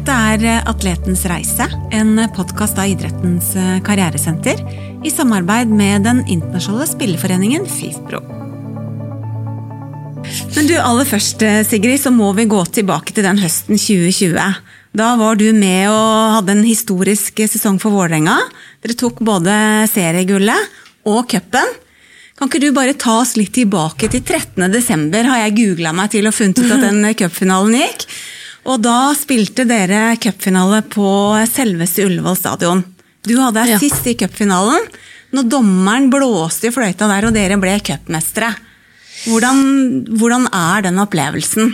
Dette er Atletens reise, en podkast av Idrettens karrieresenter i samarbeid med den internasjonale spilleforeningen FIFPro. Men du, aller først, Sigrid, så må vi gå tilbake til den høsten 2020. Da var du med og hadde en historisk sesong for Vålerenga. Dere tok både seriegullet og cupen. Kan ikke du bare ta oss litt tilbake til 13. desember, har jeg googla meg til og funnet ut at den cupfinalen gikk. Og da spilte dere cupfinale på selveste Ullevål stadion. Du hadde assist ja. i cupfinalen når dommeren blåste i fløyta der og dere ble cupmestere. Hvordan, hvordan er den opplevelsen?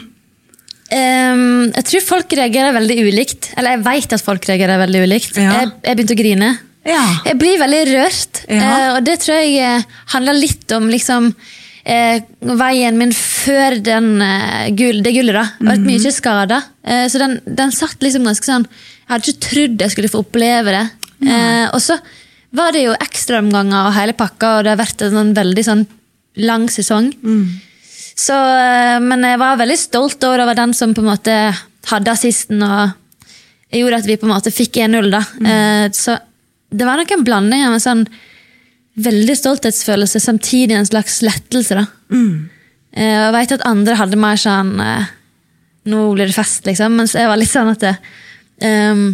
Um, jeg tror folk reagerer veldig ulikt. Eller jeg vet at folk reagerer veldig ulikt. Ja. Jeg, jeg, begynte å grine. Ja. Jeg blir veldig rørt, uh, og det tror jeg uh, handler litt om liksom uh, veien min før den, gull, det gullet. da. Jeg har vært mye skada. så den, den, satt liksom ganske sånn Jeg hadde ikke trodd jeg skulle få oppleve det. og så var det jo ekstraomganger og hele pakka, og det har vært en sånn veldig sånn lang sesong. Mm. Så, eh, men jeg var veldig stolt over den som på en måte hadde assisten og gjorde at vi på en måte fikk 1-0. da. Mm. Eh, så det var nok en blanding av en sånn veldig stolthetsfølelse, samtidig en slags lettelse. da. Mm. Eh, jeg veit at andre hadde mer sånn Nå blir det fest, liksom. Mens jeg var litt sånn at det, um,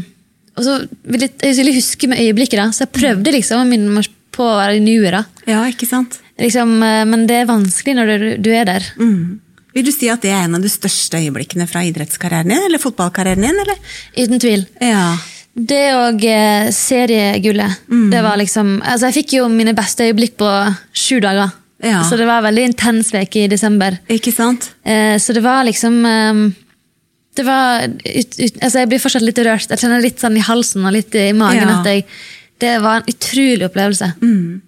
og så vil jeg, jeg vil huske med øyeblikket, da, så jeg prøvde liksom å minne meg på å være i nuet. Ja, ikke sant? Liksom, eh, men det er vanskelig når du, du er der. Mm. Vil du si at det er en av de største øyeblikkene fra idrettskarrieren din? Eller fotballkarrieren din? Eller? Uten tvil. Ja. Det og eh, seriegullet. Mm. Det var liksom Altså, jeg fikk jo mine beste øyeblikk på sju dager. Ja. Så det var en veldig intens uke i desember. Ikke sant? Eh, så det var liksom eh, det var ut, ut, altså Jeg blir fortsatt litt rørt. Jeg kjenner litt sånn i halsen og litt i magen ja. at jeg, det var en utrolig opplevelse. Mm.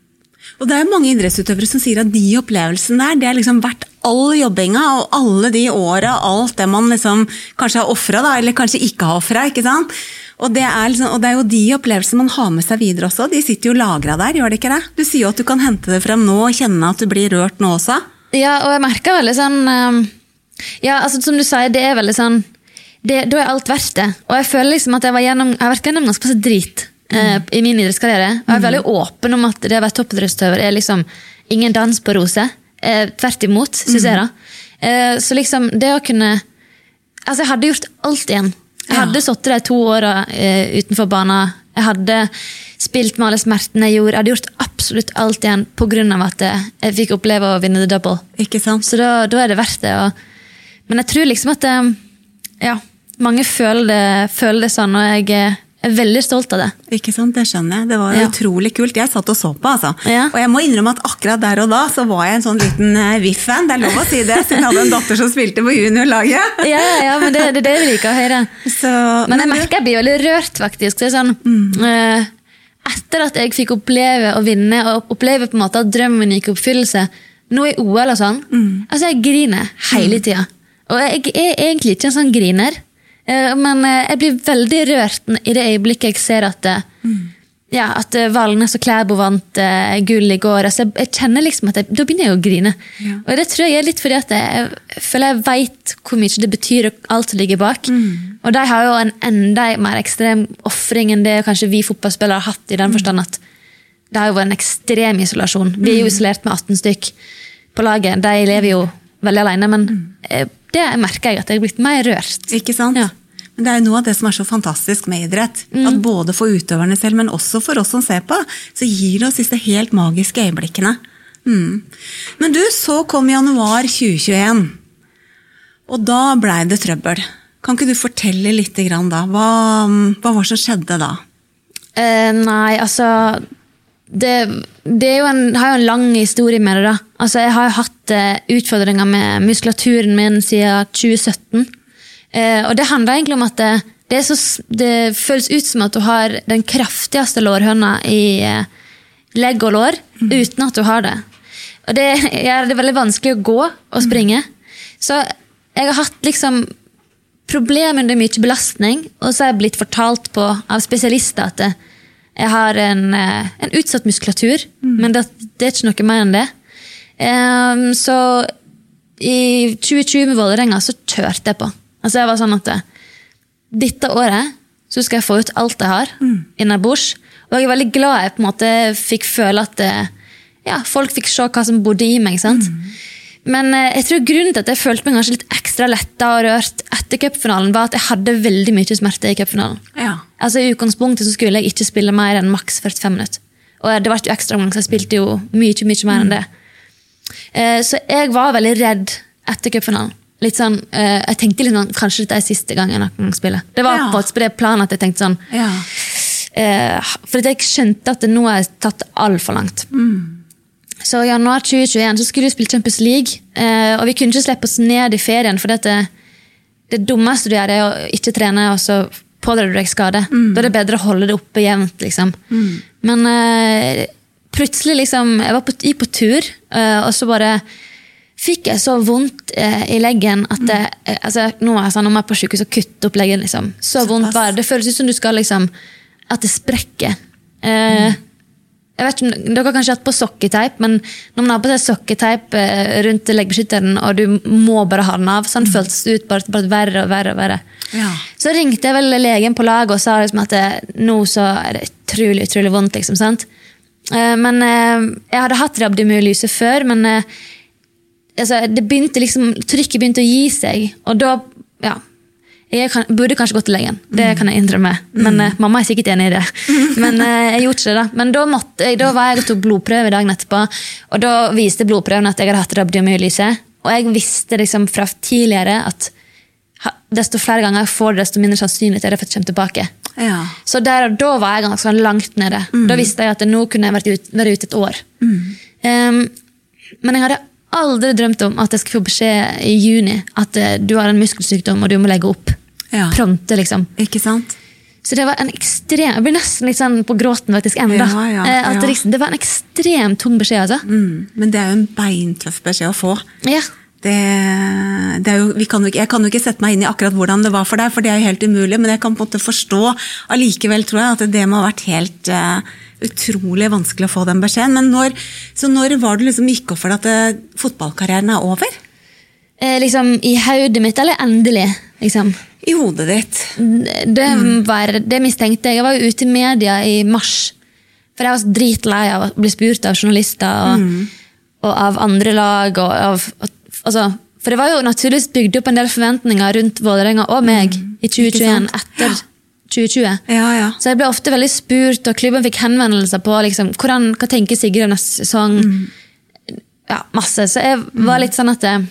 Og det er mange idrettsutøvere som sier at de opplevelsene der, det er liksom verdt all jobbinga og alle de åra, alt det man liksom kanskje har ofra, eller kanskje ikke har ofra. Og, det er liksom, og det er jo de opplevelsene man har med seg videre også. De sitter jo lagra der, gjør de ikke det? Du sier jo at du kan hente det frem nå og kjenne at du blir rørt nå også. Ja, og jeg merker veldig sånn um, Ja, altså som du sier, det er veldig sånn det, Da er alt verdt det. Og jeg føler liksom at jeg, var gjennom, jeg har vært gjennom ganske masse drit mm. i min idrettskarriere. Og jeg er veldig åpen om at det å være toppidrettsutøver er liksom ingen dans på roser. Eh, tvert imot, syns jeg. da. Eh, så liksom, det å kunne Altså, jeg hadde gjort alt igjen. Jeg hadde sittet de to åra uh, utenfor banen. Jeg hadde spilt med alle smertene jeg gjorde. Jeg hadde gjort absolutt alt igjen pga. at jeg fikk oppleve å vinne the double. Ikke sant? Så da, da er det verdt det. Og, men jeg tror liksom at ja, mange føler det, føler det sånn, og jeg jeg er veldig stolt av det. Ikke sant, Det skjønner jeg. Det var ja. utrolig kult. Jeg satt og så på, altså. Ja. Og jeg må innrømme at akkurat der og da så var jeg en sånn liten uh, VIF-fan. Det er lov å si det, siden jeg hadde en datter som spilte på juniorlaget. ja, ja, men det er det, det vi liker å høre. Så, men, jeg merker jeg blir veldig rørt, faktisk. Det er sånn, mm. uh, etter at jeg fikk oppleve å vinne, og oppleve på en måte at drømmen gikk i oppfyllelse, nå i OL og sånn, mm. altså jeg griner hele mm. tida. Og jeg er egentlig ikke en sånn griner. Eh, men eh, jeg blir veldig rørt i det øyeblikket jeg ser at, mm. ja, at Valnes og Klæbo vant gull i går. Altså, jeg, kjenner liksom at jeg, Da begynner jeg å grine. Ja. Og det tror jeg er litt fordi at jeg, jeg føler jeg veit hvor mye det betyr, alt som ligger bak. Mm. Og de har jo en enda mer ekstrem ofring enn det kanskje vi fotballspillere har hatt. i den mm. forstand at Det har jo vært en ekstrem isolasjon. Vi er jo mm. isolert med 18 stykk på laget. De lever jo veldig alene. men mm det merker jeg at jeg er blitt mer rørt. Ikke sant? Ja. Men Det er jo noe av det som er så fantastisk med idrett. Mm. At både for utøverne selv, men også for oss som ser på, så gir det oss disse helt magiske øyeblikkene. Mm. Men du, så kom januar 2021. Og da blei det trøbbel. Kan ikke du fortelle litt da? Hva, hva var det som skjedde da? Eh, nei, altså det, det en, har jo en lang historie med det. da. Altså, Jeg har jo hatt uh, utfordringer med muskulaturen min siden 2017. Uh, og det handler egentlig om at det, det, så, det, føles ut som at du har den kraftigste lårhøna i uh, legg og lår, mm. uten at du har det. Og det gjør det veldig vanskelig å gå og springe. Mm. Så jeg har hatt liksom problemer under mye belastning, og så har jeg blitt fortalt på, av spesialister at det, jeg har en, eh, en utsatt muskulatur, mm. men det, det, er ikke noe mer enn det. Um, så i 2020 med Vålerenga så kjørte jeg på. Altså jeg var sånn at dette året så skal jeg få ut alt jeg har mm. innabords. Og jeg er veldig glad jeg på en måte fikk føle at eh, ja, folk fikk se hva som bodde i meg. sant? Mm. Men eh, jeg tror grunnen til at jeg følte meg kanskje litt ekstra letta og rørt etter cupfinalen, var at jeg hadde veldig mye smerte i cupfinalen. Ja. Altså, I utgangspunktet så skulle jeg ikke spille mer enn maks 45 minutter. Og det ble jo ekstra mange, så jeg spilte jo mye, mye mer enn det. Eh, så jeg var veldig redd etter cupfinalen. Litt sånn, eh, jeg tenkte litt sånn, Kanskje dette er siste gang jeg noen gang spiller. Det var ja. på det planen at jeg tenkte sånn. Ja. For jeg skjønte at det nå jeg tatt altfor langt. Mm. Så i januar 2021 så skulle vi spille Champions League, eh, og vi kunne ikke slippe oss ned i ferien. For dette det dummeste du gjør, er å ikke trene, og så pådrar du deg skade. Mm. Da er det bedre å holde det oppe jevnt. liksom. Mm. Men uh, plutselig liksom, Jeg var på, gikk på tur, uh, og så bare fikk jeg så vondt eh, i leggen at det, eh, altså, Nå er jeg sånn, nå må jeg på sykehus og kutte opp leggen. liksom. Så, så vondt var Det føles ut som du skal liksom, at det sprekker. Eh, mm jeg vet ikke, Dere har kanskje hatt på sokketeip, men når man har på seg sokketeip eh, rundt leggbeskytteren, og du må bare ha den av, sånn mm. føltes det ut bare, bare verre og verre. og verre. Ja. Så ringte jeg vel legen på laget og sa liksom at det, nå så er det utrolig utrolig vondt. liksom, sant? Eh, men eh, Jeg hadde hatt rabdomyolyse før, men altså, det begynte liksom, trykket begynte å gi seg. Og da ja, jeg kan, burde kanskje gått til legen, det kan jeg innrømme. Men uh, mamma er sikkert enig i det. Men uh, jeg gjorde ikke det. Da Men da, måtte, da var jeg og tok blodprøve dagen etterpå, og da viste blodprøven at jeg hadde hatt rabdiomyelyse. Og jeg visste liksom fra tidligere at desto flere ganger jeg får det, desto mindre sannsynlighet er det for at jeg kommer tilbake. Ja. Så der og da var jeg ganske langt nede. Mm. Da visste jeg at nå kunne jeg vært ute, være ute et år. Mm. Um, men jeg hadde aldri drømt om at jeg skulle få beskjed i juni at uh, du har en muskelsykdom og du må legge opp ja. prompte, liksom. Ikke sant? Så det var en ekstrem, Jeg blir nesten litt sånn på gråten faktisk enda. Ja, ja, ja. det, liksom, det, var en ekstremt tung beskjed. altså. Mm, men det er jo en beintøff beskjed å få. Ja. Det, det jo, kan jo, jeg kan jo ikke sette meg inn i akkurat hvordan det var for deg, for det er jo helt umulig, men jeg kan på en måte forstå allikevel, tror jeg, at det må ha vært helt uh, utrolig vanskelig å få den beskjeden. Men når, så når var det liksom gikk opp for deg at uh, fotballkarrieren er over? Eh, liksom I hodet mitt, eller endelig? liksom? I hodet ditt. Det, var, det mistenkte jeg. Jeg var jo ute i media i mars. For jeg var dritlei av å bli spurt av journalister og, mm. og av andre lag. Og, av, altså, for det var jo naturligvis bygd opp en del forventninger rundt Vålerenga og meg mm. i 2021 etter 2020. Ja, ja. Så jeg ble ofte veldig spurt, og klubben fikk henvendelser på liksom, hvordan, hva tenker Sigrid om neste sesong. Mm. Ja, masse. Så jeg var litt sånn at jeg,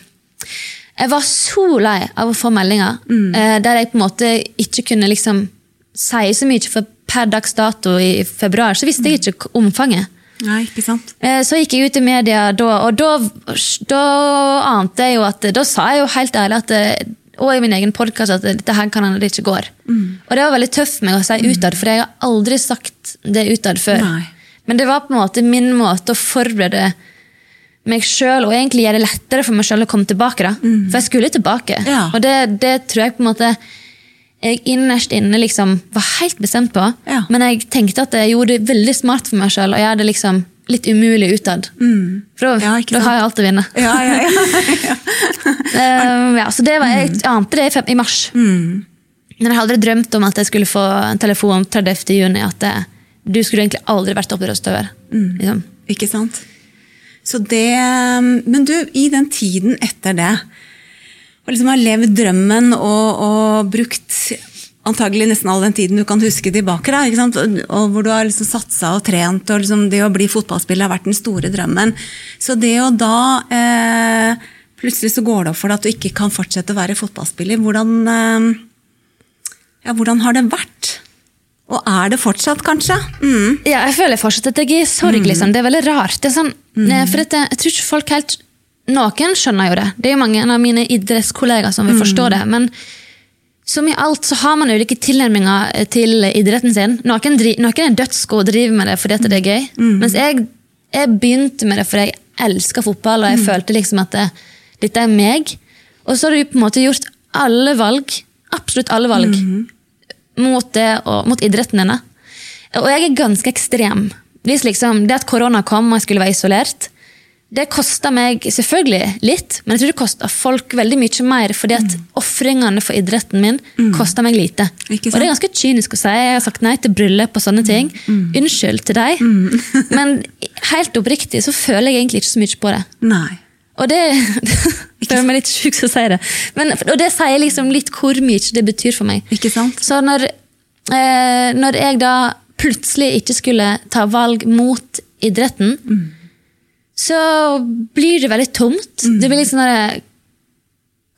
jeg var så lei av å få meldinger mm. eh, der jeg på en måte ikke kunne liksom si så mye. For per dags dato i februar så visste jeg ikke omfanget. Nei, ikke sant? Eh, så gikk jeg ut i media da, og da, da ante jeg jo at Da sa jeg jo helt ærlig at og i min egen podkast at dette her kan hende det ikke går. Mm. Og det var veldig tøft meg å si mm. utad, for jeg har aldri sagt det utad før. Nei. Men det var på en måte min måte å forberede meg sjøl og egentlig gjøre det lettere for meg sjøl å komme tilbake. da. Mm. For jeg skulle tilbake. Ja. Og det, det, tror jeg på en måte jeg innerst inne liksom var helt bestemt på. Ja. Men jeg tenkte at jeg gjorde det veldig smart for meg sjøl å gjøre det liksom litt umulig utad. Mm. For da, ja, da har jeg alt å vinne. Ja, ja, um, så det var, Jeg ante det i, mars. Mm. Men jeg hadde aldri drømt om at jeg skulle få en telefon 30. juni at det, du skulle egentlig aldri vært toppidrettsutøver. Mm. Liksom. Ikke sant? Så det, men du, i den tiden etter det, og liksom har levd drømmen og, og, brukt antagelig nesten all den tiden du kan huske tilbake, da, og, hvor du har liksom satsa og trent, og liksom det å bli fotballspiller har vært den store drømmen. Så det å da eh, Plutselig så går det opp for deg at du ikke kan fortsette å være fotballspiller. Hvordan, eh, ja, hvordan har det vært? Og er det fortsatt, kanskje? Mm. Ja, jeg føler fortsatt at jeg er i sorg. Mm. Liksom. Det er veldig rart. Det er sånn, mm. Eh, for dette, jeg tror ikke folk helt Noen skjønner jo det. Det er jo mange av mine idrettskollegaer som vil forstå det. Men som i alt så har man ulike tilnærminger eh, til idretten sin. Noen, noen er dødsgode og driver med det fordi det er gøy. Mm. Mens jeg, jeg, begynte med det fordi jeg elsker fotball, og jeg mm. følte liksom at det, dette er meg. Og så har du på en måte gjort alle valg, absolutt alle valg, mm mot, og, mot idretten dine. Og jeg er ganske ekstrem. Hvis liksom, det at korona kom og jeg skulle være isolert, det kosta meg selvfølgelig litt, men jeg tror det kosta folk veldig mye mer, fordi at mm. ofringene for idretten min mm. kosta meg lite. Og det er ganske kynisk å si. Jeg har sagt nei til bryllup og sånne ting. Mm. Unnskyld til deg, mm. men helt oppriktig så føler jeg egentlig ikke så mye på det. Nei. Og det føler meg litt sjuk som sier det. Men, og det sier liksom litt hvor mye det betyr for meg. Ikke sant? Så når, eh, når jeg da plutselig ikke skulle ta valg mot idretten, mm så blir det veldig tomt. Mm. Det blir litt sånn der,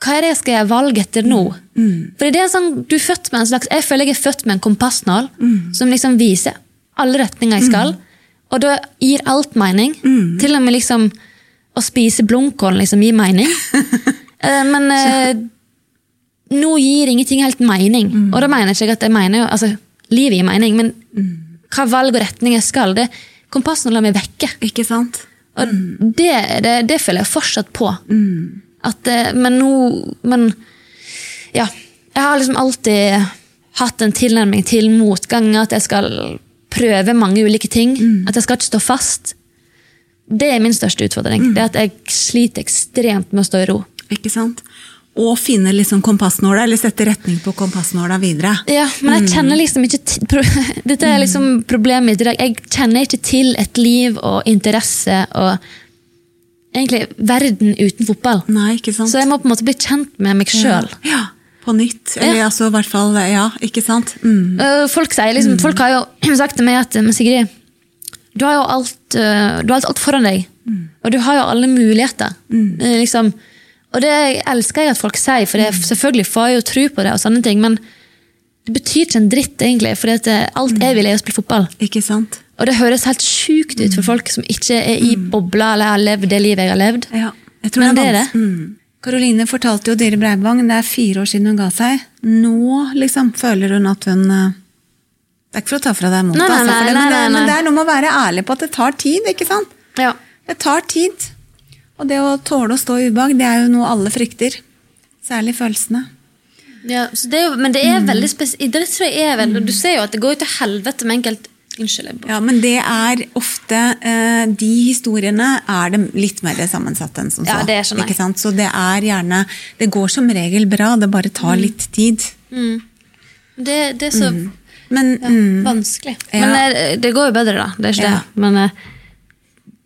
Hva er det jeg skal gjøre valg etter nå? Mm. For det er sånn, du er født med en slags, Jeg føler jeg er født med en kompassnål mm. som liksom viser alle retninger jeg skal. Mm. Og da gir alt mening. Mm. Til og med liksom å spise blomkål liksom gir mening. uh, men uh, nå gir ingenting helt mening. Mm. Og da mener jeg ikke at jeg mener altså, Livet gir mening, men hva valg og retning jeg skal, det kompassen lar meg vekke. Ikke sant? Og mm. det, det, det, føler jeg fortsatt på. Mm. At, eh, men nå Men ja. Jeg har liksom alltid hatt en tilnærming til motgang. At jeg skal prøve mange ulike ting. Mm. At jeg skal ikke stå fast. Det er min største utfordring. Mm. Det at jeg sliter ekstremt med å stå i ro. Ikke sant? og finne liksom kompassnåla, eller sette retning på kompassnåla videre. Ja, Men jeg kjenner liksom ikke til, Dette er liksom problemet mitt i dag. Jeg kjenner ikke til et liv og interesse og egentlig verden uten fotball. Nei, ikke sant? Så jeg må på en måte bli kjent med meg sjøl. Ja, ja, på nytt. Eller ja. altså i hvert fall Ja, ikke sant? Mm. Folk, sier liksom, mm. folk har jo sagt til meg at Sigrid, du har jo alt, du har alt foran deg. Mm. Og du har jo alle muligheter. Mm. Liksom, og det elsker jeg at folk sier, for jeg selvfølgelig får jeg jo tro på det. og sånne ting, Men det betyr ikke en dritt, egentlig, for alt jeg vil, er å spille fotball. Ikke sant? Og det høres helt sjukt ut for mm. folk som ikke er i mm. bobla eller har levd det livet jeg har levd. Ja, jeg tror Men det er det. Mm. Karoline fortalte jo Dyre Breivang det er fire år siden hun ga seg. Nå liksom føler hun at hun eh, Det er ikke for å ta fra deg motet, altså, men, men, det er noe med å være ærlig på at det tar tid. ikke sant? Ja. Det tar tid. Og det å tåle å stå i ubehag, det er jo noe alle frykter. Særlig følelsene. Ja, det jo, Men det er veldig spesielt. Mm. er Du ser jo at det går til helvete med enkelt Unnskyld. Ja, men det er ofte eh, De historiene er det litt mer sammensatt enn som så. Ja, det er sånn ikke sant? Så det er gjerne Det går som regel bra, det bare tar mm. litt tid. Mm. Det, det, er så mm. Men, ja, mm. vanskelig. Men det, eh, det, går jo bedre, da. Det er ikke det. Men eh,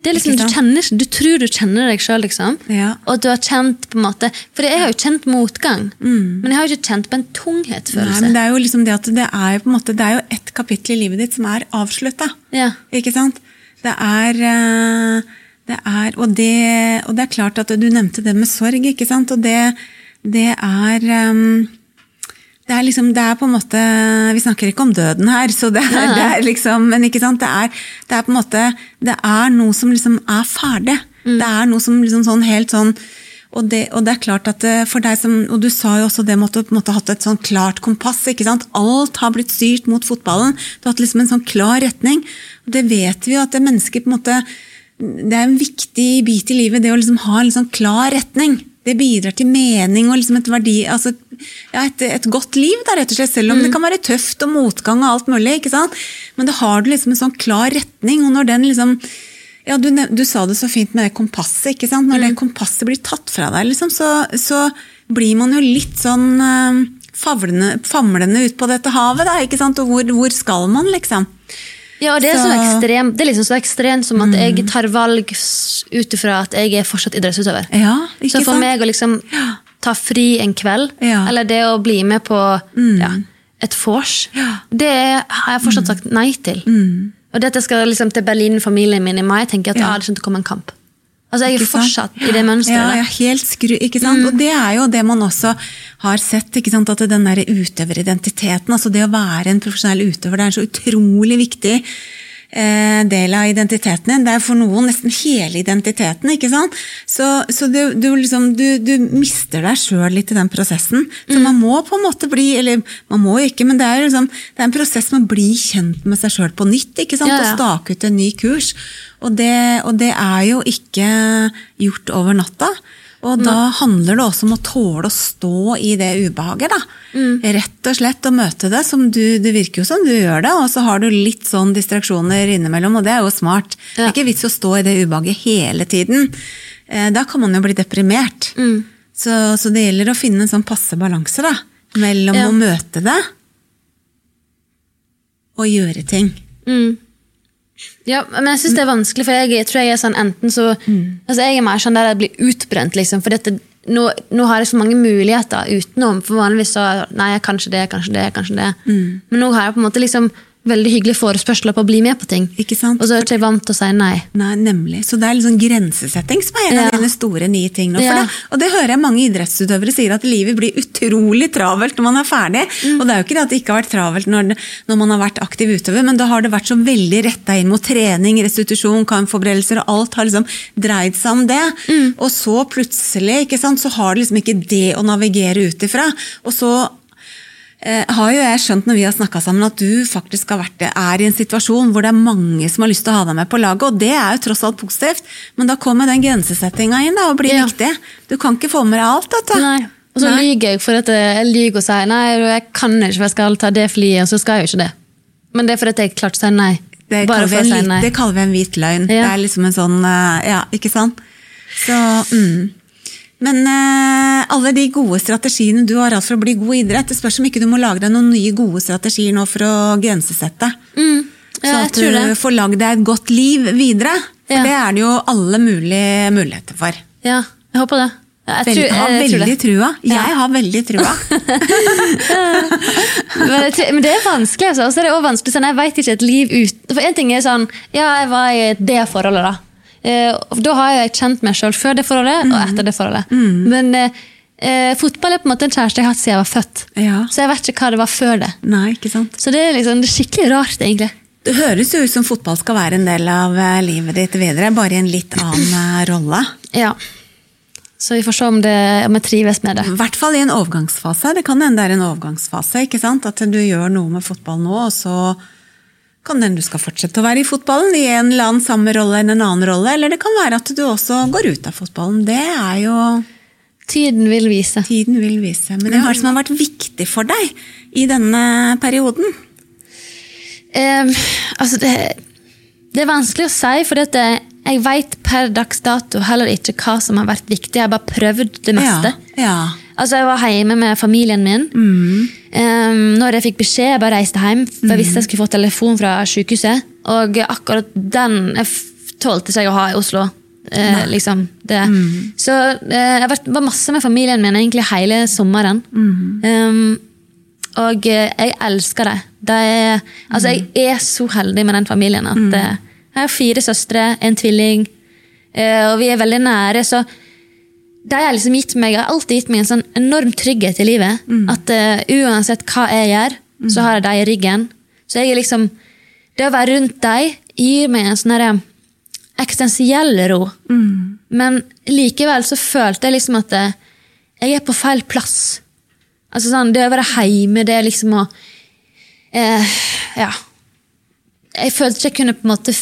det er liksom, du, kjenner, du tror du kjenner deg sjøl, liksom. Ja. Og at du har kjent på en måte For jeg har jo kjent motgang, mm. men jeg har jo ikke kjent på en tunghetsfølelse. Nei, men det er jo liksom det at det er på en måte, det er jo ett kapittel i livet ditt som er avslutta. Ja. Ikke sant? Det er, eh, det er og, det, og det er klart at du nevnte det med sorg, ikke sant? Og det, det er um, det er liksom, det er på en måte Vi snakker ikke om døden her, så det er, det er liksom Men ikke sant, det er, det er, på en måte Det er noe som liksom er ferdig. Mm. Det er noe som liksom sånn helt sånn og det, og det, er klart at eh, for deg som, og Du sa jo også det med at du måtte ha hatt et sånn klart kompass. ikke sant? Alt har blitt styrt mot fotballen. Du har hatt liksom en sånn klar retning. og Det vet vi jo at det mennesket på en måte, det er en viktig bit i livet, det å liksom ha en sånn klar retning det bidrar til mening og liksom et verdi altså, ja, et, et, godt liv, da, rett og slett, selv om mm. det kan være tøft og motgang og alt mulig. ikke sant? Men da har du liksom en sånn klar retning, og når den liksom ja, du, du sa det så fint med det kompasset. ikke sant? Når mm. det kompasset blir tatt fra deg, liksom, så, så, blir man jo litt sånn uh, famlende ut på dette havet. da, ikke sant? Og hvor, hvor skal man, liksom? Ja, og det er, så, så ekstremt, det er liksom så ekstremt som at jeg tar valg ut ifra at jeg er fortsatt idrettsutøver. Ja, så for sant? meg å liksom ta fri en kveld, ja. eller det å bli med på mm. ja, et vors, det har jeg fortsatt sagt nei til. Mm. Og jeg skal liksom til Berlin-familien min i mai, tenker jeg at ja. ah, det kommer til å komme en kamp. Altså, Jeg er fortsatt i det mønsteret. Ja, helt skru, ikke sant? Mm. Og det er jo det man også har sett. ikke sant? At den der utøveridentiteten, altså det å være en profesjonell utøver, det er så utrolig viktig del av identiteten din. Det er for noen nesten hele identiteten. ikke sant? Så, så du, du, liksom, du, du, mister deg sjøl litt i den prosessen. Så mm. man må på en måte bli Eller man må jo ikke, men det er, liksom, det er en prosess med å bli kjent med seg sjøl på nytt. ikke sant? Ja, ja. Og stake ut en ny kurs. Og det, og det, er jo ikke gjort over natta. Og da handler det også om å tåle å stå i det ubehaget. da. Mm. Rett og slett å møte det. som du, Det virker jo som du gjør det, og så har du litt sånn distraksjoner innimellom, og det er jo smart. Ja. Det er ikke vits å stå i det ubehaget hele tiden. Eh, da kan man jo bli deprimert. Mm. Så, så, det gjelder å finne en sånn passe balanse da, mellom ja. å møte det og gjøre ting. Mm. Ja, men jeg syns det er vanskelig, for jeg, jeg, tror jeg er sånn enten så mm. altså Jeg er mer sånn der jeg blir utbrent, liksom. For dette, nå, nå, har jeg så mange muligheter utenom. For vanligvis så Nei, kanskje det, kanskje det, kanskje det. Mm. Men nå har jeg på en måte liksom veldig hyggelige forespørsler på å bli med på ting. Ikke sant? Og så er jeg ikke vant til å si nei. Nei, Nemlig. Så det er liksom grensesetting som er en ja. av dine store nye ting nå. Ja. Det, og det hører jeg mange idrettsutøvere sier, at livet blir utrolig travelt når man er ferdig. Mm. Og det er jo ikke det at det ikke har vært travelt når, når man har vært aktiv utøver, men da har det vært så veldig retta inn mot trening, restitusjon, kampforberedelser, og alt har liksom dreid seg om det. Mm. Og så plutselig ikke sant, så har det liksom ikke det å navigere ut ifra. Og så har jo jeg skjønt når vi har snakka sammen at du faktisk har vært, er i en situasjon hvor det er mange som har lyst til å ha deg med på laget, og det er jo tross alt positivt, men da kommer den grensesettinga inn da, og blir ja. viktig. Du kan ikke få med deg alt. vet du. Nei. Og så nei. lyver jeg for at jeg lyger og sier nei, jeg kan ikke, for jeg skal ta det flyet, og så skal jeg jo ikke det. Men det er fordi jeg klart sier nei. Det kaller, en, nei. det kaller vi en hvit løgn. Ja. Det er liksom en sånn eh, Ja, ikke sant? Så mm. Men uh, alle de gode strategiene du har hatt for å bli god i idrett, det spørs om ikke du må lage deg noen nye gode strategier nå for å grensesette. Mm. Ja, så at du får lagd deg et godt liv videre. For ja. det er det jo alle mulige muligheter for. Ja, jeg håper det. Jeg, tror, jeg har veldig det. trua. Jeg har veldig trua. men, det, er vanskelig. Altså. Og så er det også vanskelig sånn, Jeg vet ikke et liv ut For en ting er sånn Ja, jeg var i det forholdet, da. Eh, da har jeg kjent meg sjøl før det forholdet mm. og etter det forholdet. Mm. Men eh, eh, fotball er på en måte en kjæreste jeg har hatt siden jeg var født. Ja. Så jeg vet ikke hva det var før det. Nei, ikke sant? Så det er, liksom, det er skikkelig rart, egentlig. Det høres jo ut som fotball skal være en del av eh, livet ditt videre, bare i en litt annen rolle. Ja. Så vi får se om, det, om jeg trives med det. I hvert fall i en overgangsfase. Det kan hende det er en overgangsfase. ikke sant? At du gjør noe med fotball nå, og så kan hende du skal fortsette å være i fotballen i en eller annen samme rolle enn en annen rolle, eller det kan være at du også går ut av fotballen. Det er jo Tiden vil vise. Tiden vil vise. Men hva er det som har vært viktig for deg i denne perioden? Um, altså, det, det, er vanskelig å si, for dette, jeg veit per dags dato heller ikke hva som har vært viktig. Jeg har bare prøvd det meste. Ja, ja. Altså, Jeg var hjemme med familien min. Mm. Um, når jeg fikk beskjed, jeg bare reiste hjem, for jeg visste jeg skulle få telefon fra sykehuset. Og akkurat den jeg tålte seg å ha i Oslo. Uh, liksom, mm. Så uh, jeg var masse med familien min egentlig hele sommeren. Mm. Um, og uh, jeg elsker det. det er, altså, jeg mm. er så heldig med den familien at mm. jeg har fire søstre, en tvilling, og vi er veldig nære. så de har liksom gitt meg, har alltid gitt meg en sånn enorm trygghet i livet. Mm. At uh, uansett hva jeg gjør, mm. så har jeg dem i ryggen. Så jeg er liksom, det å være rundt dem gir meg en sånn eh, eksistensiell ro. Mm. Men likevel så følte jeg liksom at uh, jeg er på feil plass. Altså sånn, Det å være hjemme, det er liksom å uh, Ja. Jeg følte ikke jeg kunne på en måte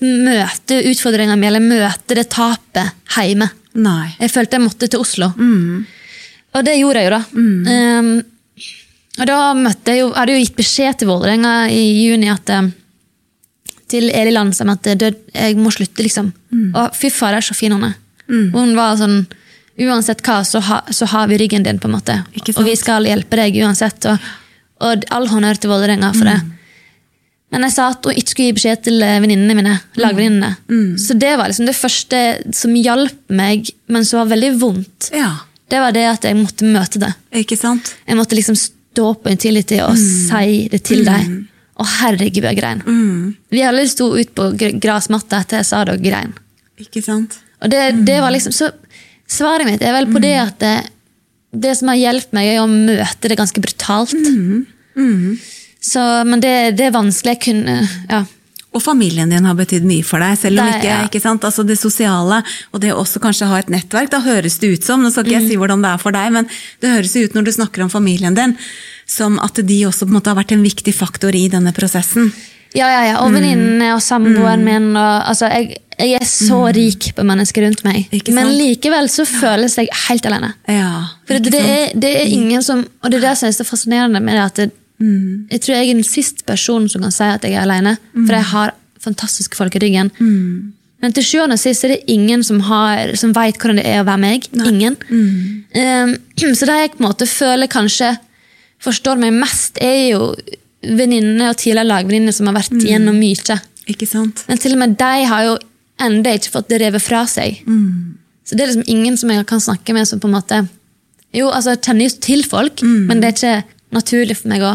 møte utfordringene mine eller møte det tapet hjemme. Nei. Jeg følte jeg måtte til Oslo. Mm. Og det gjorde jeg jo, da. Mm. Um, og da møtte jeg jo, hadde jo gitt beskjed til Vålerenga i juni at um, til Eli Landsheim at det, jeg må slutte, liksom. Mm. Og fy fader, så fin hun er. Mm. Hun var sånn Uansett hva, så, ha, så, har vi ryggen din, på en måte. Og vi skal hjelpe deg uansett. Og, og all honnør til Vålerenga for det. Mm. Men jeg sa at hun ikke skulle gi beskjed til eh, venninnene mine. lagvenninnene. Mm. mm. Så det var liksom det første som hjalp meg, men som var veldig vondt. Ja. Det var det at jeg måtte møte det. Ikke sant? Jeg måtte liksom stå på Intility og mm. si det til mm. deg. Å, herregud, jeg grein. Mm. Vi alle sto ut på gressmatta etter jeg sa det, og grein. Ikke sant? Og det, det, var liksom, så Svaret mitt er vel på det at det, det som har hjulpet meg, er å møte det ganske brutalt. Mm. Mm. Så, men det, det, er vanskelig. Jeg kunne ja. Og familien din har betydd mye for deg, selv om det, ikke, ja. ikke sant? Altså det sosiale og det å også kanskje ha et nettverk. Da høres det ut som, nå skal ikke jeg mm. si hvordan det er for deg, men det høres ut når du snakker om familien din, som at de også på en måte har vært en viktig faktor i denne prosessen. Ja, ja, ja. Og mm. venninnene og samboeren mm. min. Og, altså, jeg, jeg, er så mm. rik på mennesker rundt meg. Men likevel så føles jeg helt alene. Ja, For det, det, er, det, er, mm. ingen som Og det er det som er så fascinerende med det, at det, mm. jeg tror jeg er den siste personen som kan si at jeg er alene. For jeg har fantastiske folk i ryggen. Men til sjuende og sist er det ingen som, har, som vet hvordan det er å være meg. Nei. Ingen. Um, så det jeg på en måte føler kanskje forstår meg mest, er jo venninner og tidligere lagvenninner som har vært mm. gjennom mye. Ikke sant? Men til og med de har jo ennå ikke fått det revet fra seg. Mm. Så det er liksom ingen som jeg kan snakke med som på en måte Jo, altså, jeg kjenner jo til folk, mm. men det er ikke naturlig for meg å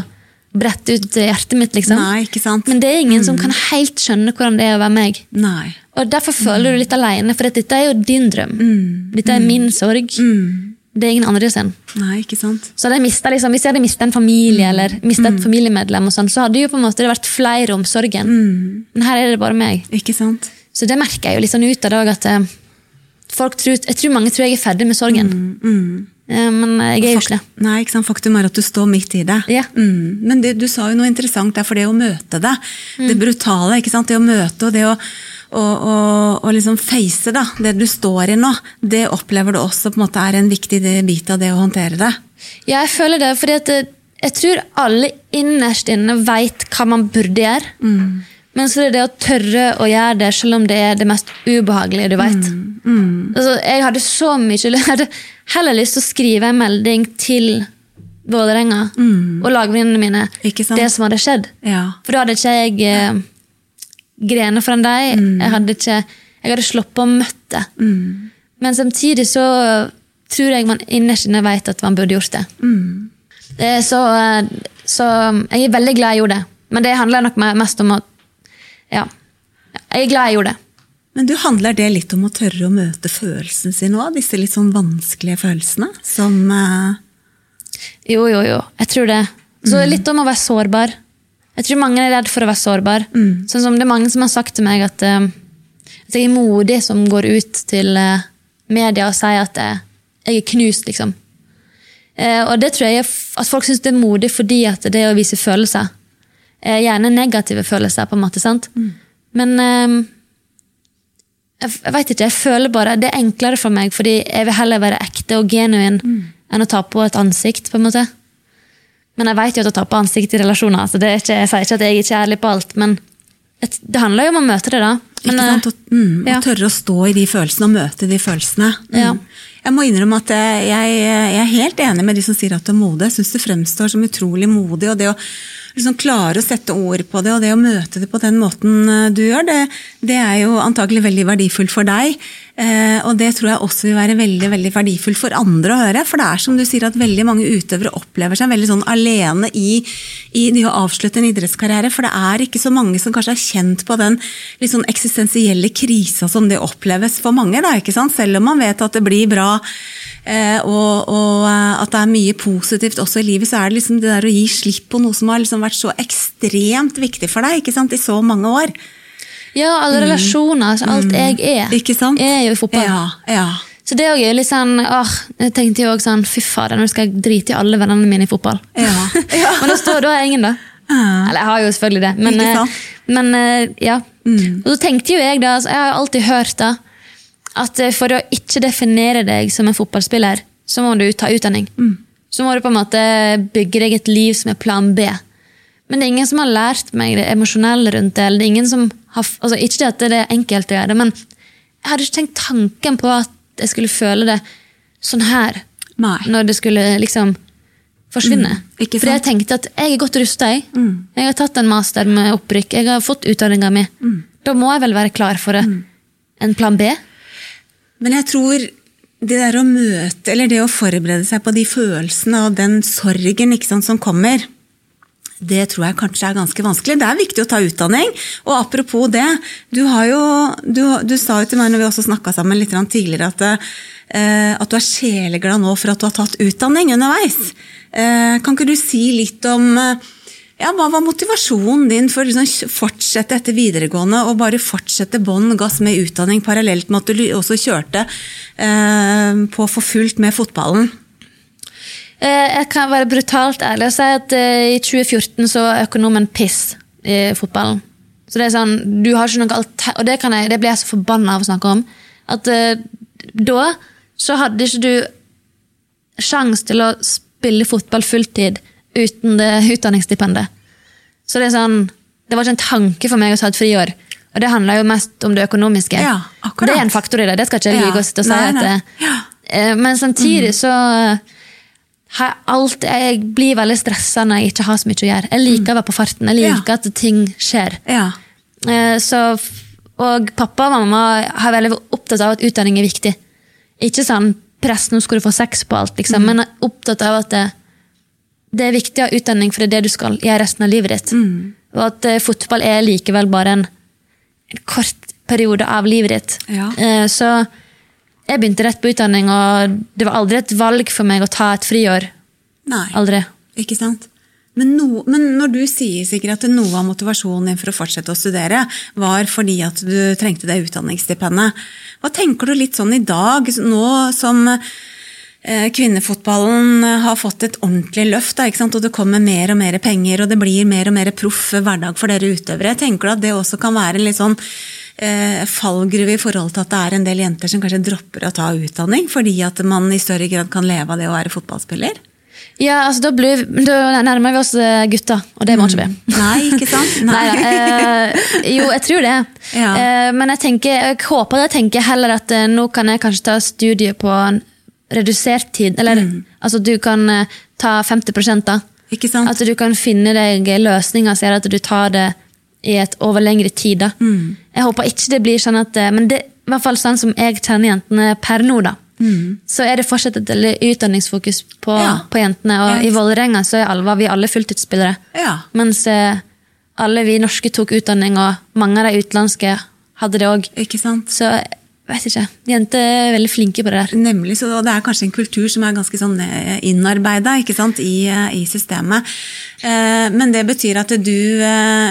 brette ut hjertet mitt. liksom. Nei, ikke sant? Men det er ingen som mm. kan helt skjønne hvordan det er å være meg. Nei. Og Derfor føler du litt alene, for dette er jo din drøm. Mm. Dette er min sorg. Mm. Det er ingen andre sin. Nei, ikke sant. Så jeg mistet, liksom, Hvis jeg hadde mista en familie mm. eller mistet et mm. familiemedlem, sånn, så hadde jo på en måte det vært flere om sorgen. Mm. Men her er det bare meg. Ikke sant. Så det merker jeg jo litt sånn ut av det at eh, tror, jeg tror mange tror jeg er ferdig med sorgen. Mm. mm. Eh, men jeg er jo ikke det. Nei, ikke sant? Faktum er at du står midt i det. Yeah. Mm. Men det, du sa jo noe interessant der, for det å møte det, det brutale, ikke sant? det å møte og det å og, og, og liksom face da, det du står i nå, det opplever du også på en måte er en viktig bit av det å håndtere det? Ja, jeg føler det. fordi at jeg tror alle innerst inne veit hva man burde gjøre. Mm. Men så er det det å tørre å gjøre det selv om det er det mest ubehagelige du vet. Mm. Mm. Altså, jeg hadde så mye Jeg hadde heller lyst til å skrive en melding til Vålerenga mm. og lagvenninnene mine det som hadde skjedd. Ja. For da hadde ikke jeg eh, grener foran deg. Mm. Jeg hadde ikke jeg hadde sluppet å møte Mm. Men samtidig så tror jeg man innerst inne vet at man burde gjort det. Mm. det så, så, jeg er veldig glad jeg gjorde det. Men det handler nok mest om at Ja. Jeg er glad jeg gjorde det. Men du, Handler det litt om å tørre å møte følelsene sine òg? Disse litt sånn vanskelige følelsene? Som uh... Jo, jo, jo. Jeg tror det. Så mm. litt om å være sårbar. Jeg tror mange er redd for å være sårbar. Mm. Sånn som Det er mange som har sagt til meg at, uh, at jeg er modig som går ut til uh, media og sier at jeg, jeg er knust, liksom. og det tror jeg at folk syns det er modig fordi at det å vise følelser. gjerne negative følelser, på en måte. sant? Mm. Men jeg, vet ikke, jeg føler bare det er enklere for meg, fordi jeg vil heller være ekte og genuin mm. enn å ta på et ansikt. på en måte. Men jeg vet jo at å ta på ansikt i relasjoner. så det er ikke, Jeg sier ikke at jeg ikke er ærlig på alt, men det handler jo om å møte det, da. Men, ikke sant? Å, mm, ja. å tørre å stå i de følelsene og møte de følelsene. Mm. Ja. Jeg må innrømme at jeg, jeg, er helt enig med de som sier at du er modig. Jeg syns det fremstår som utrolig modig. og det å liksom klare å sette ord på det, og det å møte det på den måten eh, du gjør, det, det er jo antagelig veldig verdifullt for deg. Eh, og det tror jeg også vil være veldig veldig verdifullt for andre å høre. For det er som du sier at veldig mange utøvere opplever seg veldig sånn alene i, i det å avslutte en idrettskarriere. For det er ikke så mange som kanskje er kjent på den litt sånn eksistensielle krisa som det oppleves for mange. Da, ikke sant? Selv om man vet at det blir bra og, og, at det er mye positivt også i livet, så er det liksom det der å gi slipp på noe som har liksom vært så ekstremt viktig for deg ikke sant? i så mange år. Ja, alle mm. relasjoner. Altså, alt jeg er, Ikke sant? er jo i fotball. Ja, ja. Så det er jo litt sånn, åh, Jeg tenkte jo også sånn Fy fader, nå skal jeg drite i alle vennene mine i fotball. Ja. Men da står da er ingen, da. Eller jeg har jo selvfølgelig det, men, sant men eh, ja. Mm. Og så tenkte jo jeg da, altså, Jeg har jo alltid hørt da, at eh, for å ikke definere deg som en fotballspiller, så må du ta utdanning. Mm. Så må du på en måte bygge deg et liv som er plan B. Men det er ingen som har lært meg det emosjonelle rundt det. eller det er ingen som har, altså Ikke det at det er enkelt å gjøre det, men jeg hadde ikke tenkt tanken på at jeg skulle føle det sånn her. Nei. Når det skulle liksom forsvinne. Mm, Fordi jeg tenkte at jeg er godt rusta. Jeg. Mm. jeg har tatt en master med opprykk, jeg har fått utdanninga mi. Mm. Da må jeg vel være klar for mm. en plan B? Men jeg tror det der å møte, eller det å forberede seg på de følelsene og den sorgen sant, som kommer, det tror jeg kanskje er ganske vanskelig. Det er viktig å ta utdanning. Og apropos det, du, jo, du, du sa jo til meg når vi også snakka sammen litt tidligere, at, eh, at, du er sjeleglad nå for at du har tatt utdanning underveis. Eh, kan ikke du si litt om eh, ja, Hva var motivasjonen din for å liksom fortsette etter videregående og bare fortsette bånn gass med utdanning parallelt med at du også kjørte eh, på for fullt med fotballen? Eh, jeg kan være brutalt ærlig og si at eh, i 2014 så var økonomen piss i fotballen. Så det er sånn, du har ikke noe alter Og det, jeg, det blir jeg så forbanna av å snakke om. At uh, da så hadde ikke du sjans til å spille fotball fulltid uten det utdanningsstipendet. Så det er sånn, det var ikke en tanke for meg å ta et friår. Og det handler jo mest om det økonomiske. Ja, det er en faktor i det. det skal ikke jeg lyve og si. Nei, nei. Ja. Eh, men samtidig så har alt, jeg blir veldig stressa når jeg ikke har så mye å gjøre. Jeg liker å være på farten. Jeg liker ja. at ting skjer. Ja. Eh, så, og pappa og mamma har veldig opptatt av at utdanning er viktig. Ikke sånn press, nå skal du få sex på alt, liksom, mm. men opptatt av at det, det, er viktig å ha utdanning, for det er det du skal gjøre resten av livet ditt. Mm. Og at uh, fotball er likevel bare en, en, kort periode av livet ditt. Ja. Uh, så jeg begynte rett på utdanning, og det var aldri et valg for meg å ta et friår. Nei, aldri. ikke sant? Men, no, men, når du sier sikkert at noe av motivasjonen din for å fortsette å studere var fordi at du trengte det utdanningsstipendet, hva tenker du litt sånn i dag, nå som kvinnefotballen har fått et ordentlig løft, da, og det kommer mer og mer penger og det blir mer og mer proff hverdag for dere utøvere, tenker du at det også kan være en litt sånn eh, fallgruve i forhold til at det er en del jenter som kanskje dropper å ta utdanning fordi at man i større grad kan leve av det å være fotballspiller? Ja, altså da, blir, da, nærmer vi oss eh, gutta, og det må ikke vi. Mm. Nei, ikke sant? Nei. Nei eh, jo, jeg tror det. Ja. Eh, men jeg, tenker, jeg håper. Jeg tenker heller at eh, nå kan jeg kanskje ta studiet på en redusert tid. Eller mm. altså du kan eh, ta 50 da. Ikke sant? At du kan finne deg løsninger som gjør at du tar det i et over lengre tid. da. Mm. Jeg håper ikke det blir sånn at eh, Men det i hvert fall sånn som jeg kjenner jentene per nå. da. Mm. så er det fortsatt et utdanningsfokus på, ja. på jentene. Og ja. i Vålerenga så var vi alle fulltidsspillere. Ja. Mens eh, alle vi norske tok utdanning, og mange av de utenlandske hadde det òg. Så vet ikke. Jenter er veldig flinke på det der. Nemlig, så Det er kanskje en kultur som er ganske sånn eh, innarbeida i, eh, i systemet. Men det betyr at du,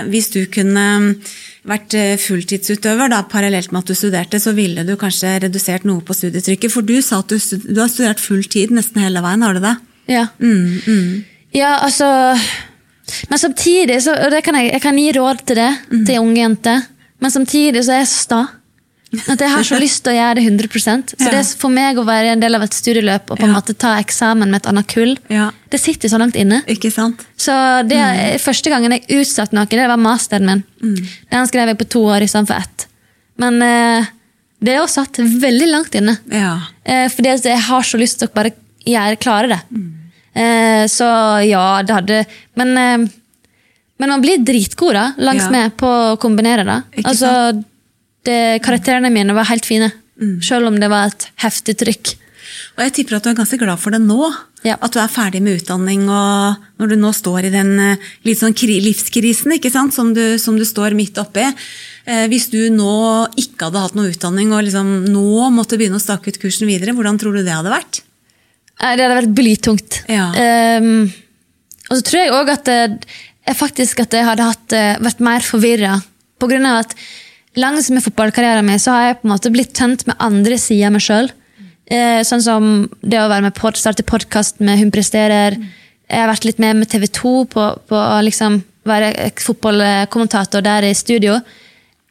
hvis du kunne vært eh, fulltidsutøver da, parallelt med at du studerte, så ville du kanskje redusert noe på studietrykket. For du sa at du, du har studert full tid nesten hele veien, har du det? Ja. Mm, mm. Ja, altså Men samtidig, så, og kan jeg, jeg, kan gi råd til det, mm. til unge jenter, men samtidig så er jeg så sta. At jeg har så lyst til å gjøre det 100% Så ja. det er for meg å være en del av et studieløp og på en ja. måte ta eksamen med et annet kull, ja. det sitter så langt inne. Ikke sant? Så det, mm. Første gangen jeg utsatte noe, det var masteren min. Mm. Den skrev jeg på to år istedenfor ett. Men eh, det er også satt veldig langt inne. Eh, fordi jeg har så lyst til å bare gjøre, klare det. Mm. Eh, så ja, det hadde Men, eh, men man blir dritgod da, langs med på å kombinere det. Altså? Det, karakterene mine var helt fine. Mm. Selv om det var et heftig trykk. Og jeg tipper at du er ganske glad for det nå. Ja. At du er ferdig med utdanning, og når du nå står i den eh, litt sånn livskrisen ikke sant? Som, du, som du står midt oppi. Eh, hvis du nå ikke hadde hatt noe utdanning og liksom nå måtte begynne å stake ut kursen videre, hvordan tror du det hadde vært? Det hadde vært blytungt. Ja. Um, og så tror jeg òg at, at jeg hadde hatt, eh, vært mer forvirra. På grunn av at langs med fotballkarrieren min så har jeg på en måte blitt kjent med andre sider av meg sjøl. Eh, sånn som det å være med pod, starte podkast med Hun presterer. Jeg har vært litt med med TV 2 på, på å liksom være fotballkommentator der i studio.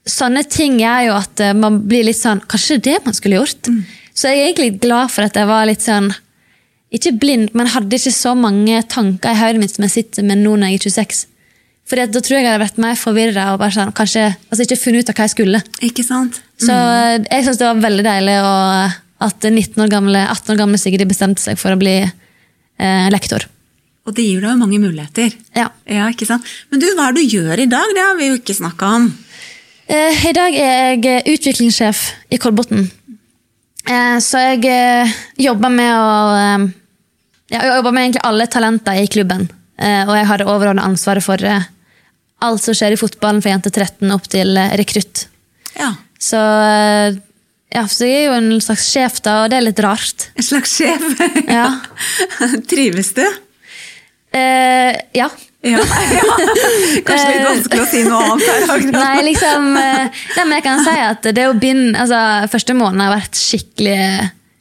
Sånne ting gjør jo at eh, man blir litt sånn Kanskje det er det man skulle gjort? Mm. Så jeg er egentlig glad for at jeg var litt sånn Ikke blind, men hadde ikke så mange tanker i hodet mitt som jeg sitter med nå når jeg er 26. Fordi Da tror jeg jeg hadde vært mer forvirra og sånn, kanskje altså ikke funnet ut av hva jeg skulle. Ikke sant? Så mm. jeg syns det var veldig deilig å, at 19 år gamle, 18 år gamle Sigrid bestemte seg for å bli eh, lektor. Og det gir deg jo mange muligheter. Ja. ja. ikke sant? Men du, hva er det du gjør i dag? Det har vi jo ikke snakka om. Eh, I dag er jeg utviklingssjef i Kolbotn. Eh, så jeg eh, jobber med å eh, Jeg jobber med egentlig alle talenter i klubben. Eh, og jeg har det overordna ansvaret for alt som skjer i fotballen fra jente 13 opp til eh, rekrutt. Ja. Så, eh, ja, så jeg er jo en slags sjef, da, og det er litt rart. En slags sjef? ja. Trives du? Eh, ja. ja. Kanskje litt vanskelig å si noe annet her. Nei, liksom, eh, men jeg kan si at det å begynne, altså, Første måneden har vært skikkelig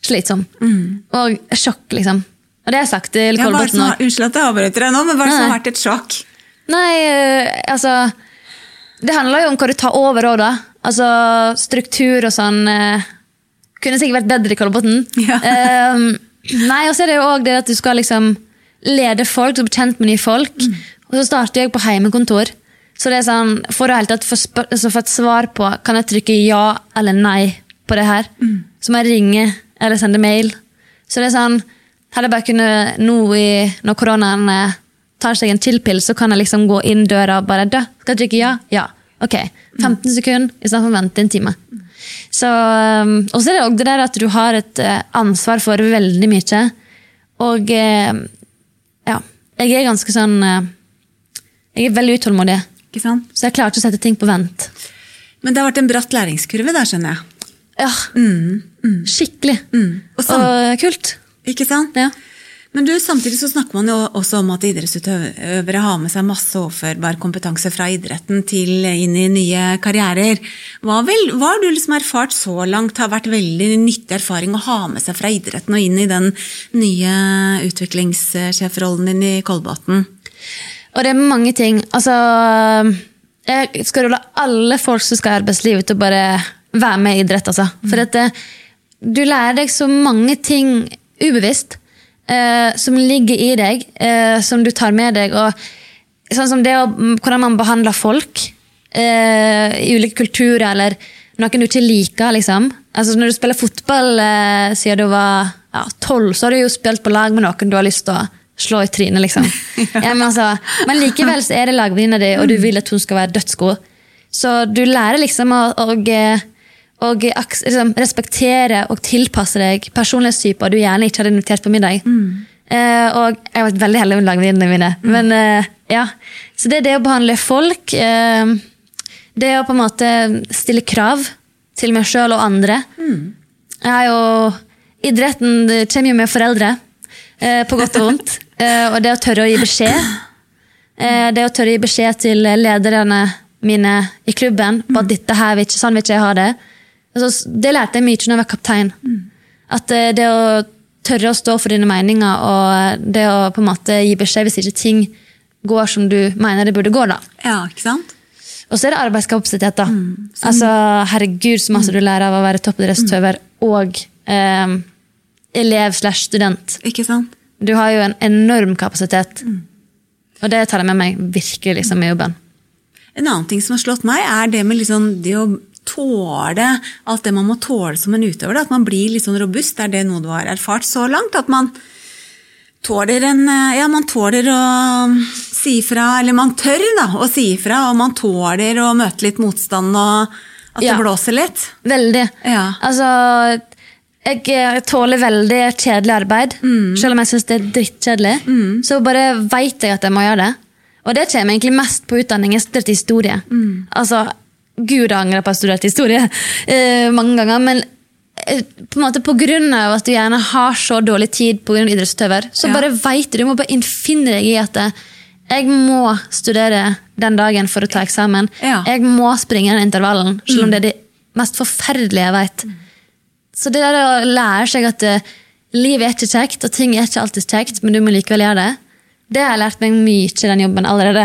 slitsom. Mm. Og sjokk, liksom. Og det har jeg sagt til Kolbotn òg. Unnskyld at jeg avbryter deg nå, men hva har vært et sjokk? Nei, eh, altså Det handler jo om hva du tar over òg, da. Altså struktur og sånn. Eh, kunne sikkert vært bedre i Kolbotn. Ja. um, nei, og så er det jo òg det at du skal liksom lede folk, du blir kjent med nye folk. Mm. Og så starter jeg på heimekontor. Så det er sånn, For å helt tatt få, altså et svar på kan jeg trykke ja eller nei på det her, mm. så må jeg ringe eller sende mail. Så det er sånn, hadde jeg bare kunnet nå i, når koronaen eh, tar seg en chill-pill, så kan jeg liksom gå inn døra og bare dø. Skal jeg drikke? ja? Ja. Ok. 15 mm. sekunder istedenfor å vente en time. Så, um, og så er det òg det der at du har et eh, ansvar for veldig mye. Og eh, ja, jeg er ganske sånn Jeg er veldig utålmodig. Så jeg klarer ikke å sette ting på vent. Men det har vært en bratt læringskurve der, skjønner jeg. Ja. Mm, mm. Skikkelig. Mm. Og, og, kult. Ikke sant? Ja. Men du, samtidig så snakker man jo også om at idrettsutøvere har med seg masse overførbar kompetanse fra idretten til inn i nye karrierer. Hva, vil, hva har du liksom erfart så langt har vært veldig nyttig erfaring å ha med seg fra idretten og inn i den nye utviklingssjefrollen din i Kolbotn? Og det er mange ting. Altså Jeg skal rulle alle folk som skal i arbeidslivet, til å bare være med i idrett. Altså. For at eh, du lærer deg så mange ting ubevisst eh, som ligger i deg, eh, som du tar med deg. Og sånn som det å, hvordan man behandler folk eh, i ulike kulturer, eller noen du ikke liker. liksom. Altså Når du spiller fotball eh, siden du var tolv, ja, så har du jo spilt på lag med noen du har lyst til å slå i trynet, liksom. ja, men, altså, men, likevel så er det lagvenninna di, og du vil at hun skal være dødsgod. Så du lærer liksom å, å, å liksom, respektere og tilpasse deg personlighetstyper du gjerne ikke hadde invitert på middag. Mm. Uh, og jeg har vært veldig heldig med lagvenninnene mine. Mm. Men uh, ja, Så det er det å behandle folk. Uh, det å på en måte stille krav til meg sjøl og andre. Mm. Jeg har jo Idretten kommer jo med foreldre, på godt og vondt. Eh, og det å tørre å gi beskjed. Eh, det å tørre å gi beskjed til lederne mine i klubben på at dette her vil ikke, sånn vil ikke jeg ha det. Altså, det lærte jeg mye når jeg var kaptein. At eh, det å tørre å stå for dine meninger og det å på en måte gi beskjed hvis ikke ting går som du mener det burde gå. da. Ja, ikke sant? Og så er det arbeidskapasitet. da. Mm, altså, Herregud, så masse du lærer av å være toppidrettsutøver mm. og eh, elev slash student. Ikke sant? Du har jo en enorm kapasitet. Mm. Og det tar jeg med meg virkelig liksom, i jobben. En annen ting som har slått meg, er det med liksom, det å tåle alt det man må tåle som en utøver. At man blir litt sånn robust. Er det noe du har erfart så langt? At man tåler, en, ja, man tåler å si ifra, eller man tør da, å si ifra, og man tåler å møte litt motstand og at ja. det blåser litt? Veldig. Ja. Altså jeg tåler veldig kjedelig arbeid, mm. selv om jeg syns det er drittkjedelig. Mm. Så bare veit jeg at jeg må gjøre det. Og det kommer egentlig mest på utdanning. Jeg studerte historie. Mm. Altså, Gud angrer på at jeg studerte historie eh, mange ganger. Men eh, på en måte på grunn av at du gjerne har så dårlig tid pga. idrettsutøver, så ja. bare veit du. Du må bare innfinne deg i at eh, jeg må studere den dagen for å ta eksamen. Ja. Jeg må springe den intervallen, selv om mm. det er det mest forferdelige jeg veit. Så det der å lære seg at uh, livet er ikke kjekt, og ting er ikke alltid kjekt, men du må likevel gjøre det, det har jeg lært meg mye i den jobben allerede.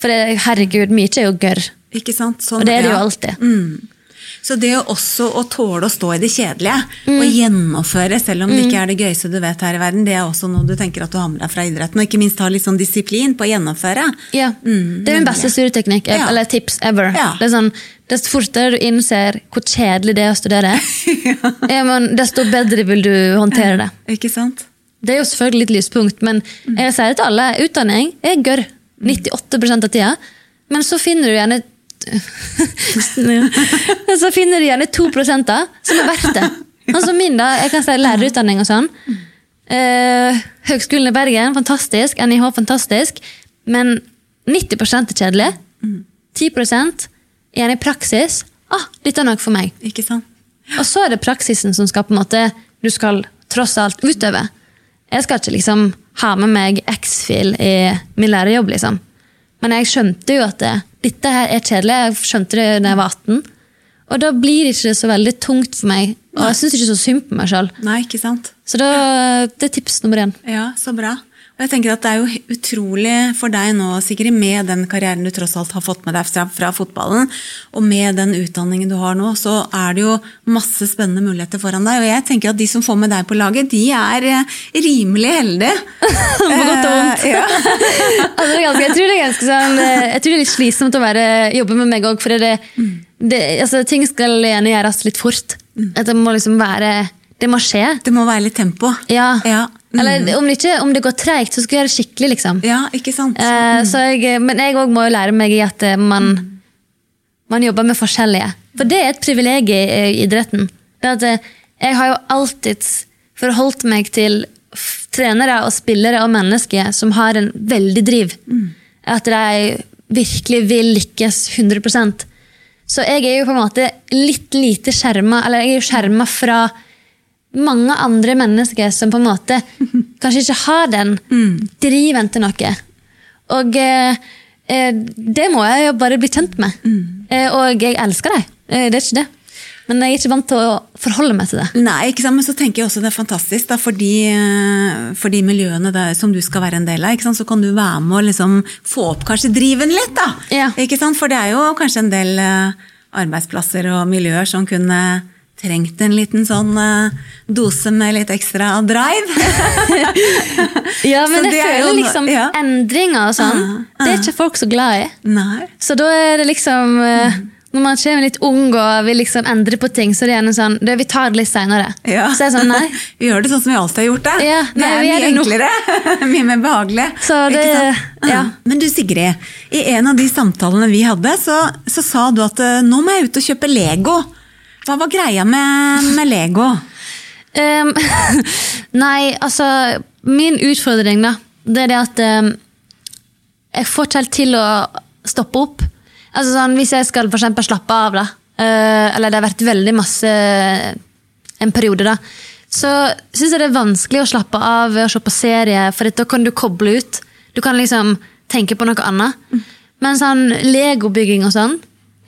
For herregud, mye er jo gørr. Ikke sant? Sånn, og det er det jo alltid. Mm. Så det også å tåle å stå i det kjedelige mm. og gjennomføre, selv om det ikke mm. er det gøyeste du vet her i verden, det er også noe du tenker at du har med deg fra idretten. Og ikke minst ha litt sånn disiplin på å gjennomføre. Ja, mm, Det er min beste studieteknikk, ja. eller tips ever. Ja. Det er sånn, Desto fortere du innser hvor kjedelig det er å studere, ja. men, desto bedre vil du håndtere det. Ikke sant? Det er jo selvfølgelig litt lyspunkt, men mm. jeg sier det til alle, utdanning er gørr 98% av tida. Men så finner du gjerne så finner de gjerne to prosenter som er verdt det. Altså min, da. Jeg kan si lærerutdanning og sånn. Eh, Høgskolen i Bergen, fantastisk. NIH, fantastisk. Men 90 er kjedelig. 10% gjerne i praksis. Ah, dette er noe for meg. Ikke sant? Og så er det praksisen som skal på en måte, du skal tross alt utøve. Jeg skal ikke liksom ha med meg X-fil i min lærerjobb, liksom. Men jeg skjønte jo at det, dette her er kjedelig. Jeg skjønte det da jeg var 18. Og da blir det ikke så veldig tungt for meg. Og jeg syns ikke så synd på meg sjøl. Så da, det er tips nummer én. Ja, så bra. Og jeg tenker at Det er jo utrolig for deg nå, Sigrid, med den karrieren du tross alt har fått med deg fra, fra, fotballen, og med den utdanningen du har nå, så er det jo masse spennende muligheter foran deg. Og jeg tenker at de som får med deg på laget, de er eh, rimelig heldige. på godt og vondt. ja. altså, jeg tror det er ganske sånn, eh, jeg tror det er litt slitsomt å være, jobbe med meg òg, for det, det, altså, ting skal gjerne gjøres litt fort. Mm. At det må liksom være det må skje. Det må være litt tempo. Ja. ja. Mm. Eller om det, ikke, om det går treigt, så skal jeg gjøre det skikkelig. liksom. Ja, ikke sant? Eh, mm. jeg, men jeg òg må jo lære meg i at eh, man, man, jobber med forskjellige. For det er et privilegium i idretten. Det at eh, jeg har jo alltid forholdt meg til trenere og spillere og mennesker som har en veldig driv. Mm. At de virkelig vil lykkes 100% Så jeg er jo på en måte litt lite skjerma, eller jeg er jo skjerma fra mange andre mennesker som på en måte kanskje ikke har den driven til noe. Og eh, eh, det må jeg jo bare bli kjent med. Eh, og jeg elsker dem. Eh, det er ikke det. Men jeg er ikke vant til å forholde meg til det. Nei, ikke sant? Men så tenker jeg også det er fantastisk da, for, de, for de miljøene der, som du skal være en del av. Så kan du være med å liksom, få opp kanskje driven litt. da. Ja. Ikke sant? For det er jo kanskje en del arbeidsplasser og miljøer som kunne trengt en liten sånn uh, dose med litt ekstra drive. ja, men jeg føler jo, liksom ja. endringer og sånn, uh, uh. det er ikke folk så glad i. Nei. Så da er det liksom mm. Når man kommer litt ung og vil liksom endre på ting, så er det gjerne sånn det, Vi tar det litt seinere. Ja. Så er sånn, nei. vi gjør det sånn som vi alltid har gjort det. Ja, nei, det er mye enklere. mye mer behagelig. Det, ja. Men du Sigrid, i en av de samtalene vi hadde, så, så sa du at nå må jeg ut og kjøpe Lego. Hva var greia med, med Lego? Um, nei, altså Min utfordring, da, det er det at um, jeg får ikke helt til å stoppe opp. Altså sånn, Hvis jeg skal for eksempel, slappe av, da, uh, eller det har vært veldig masse en periode, da, så syns jeg det er vanskelig å slappe av ved å se på serie, for da kan du koble ut. Du kan liksom tenke på noe annet. Men sånn legobygging og sånn,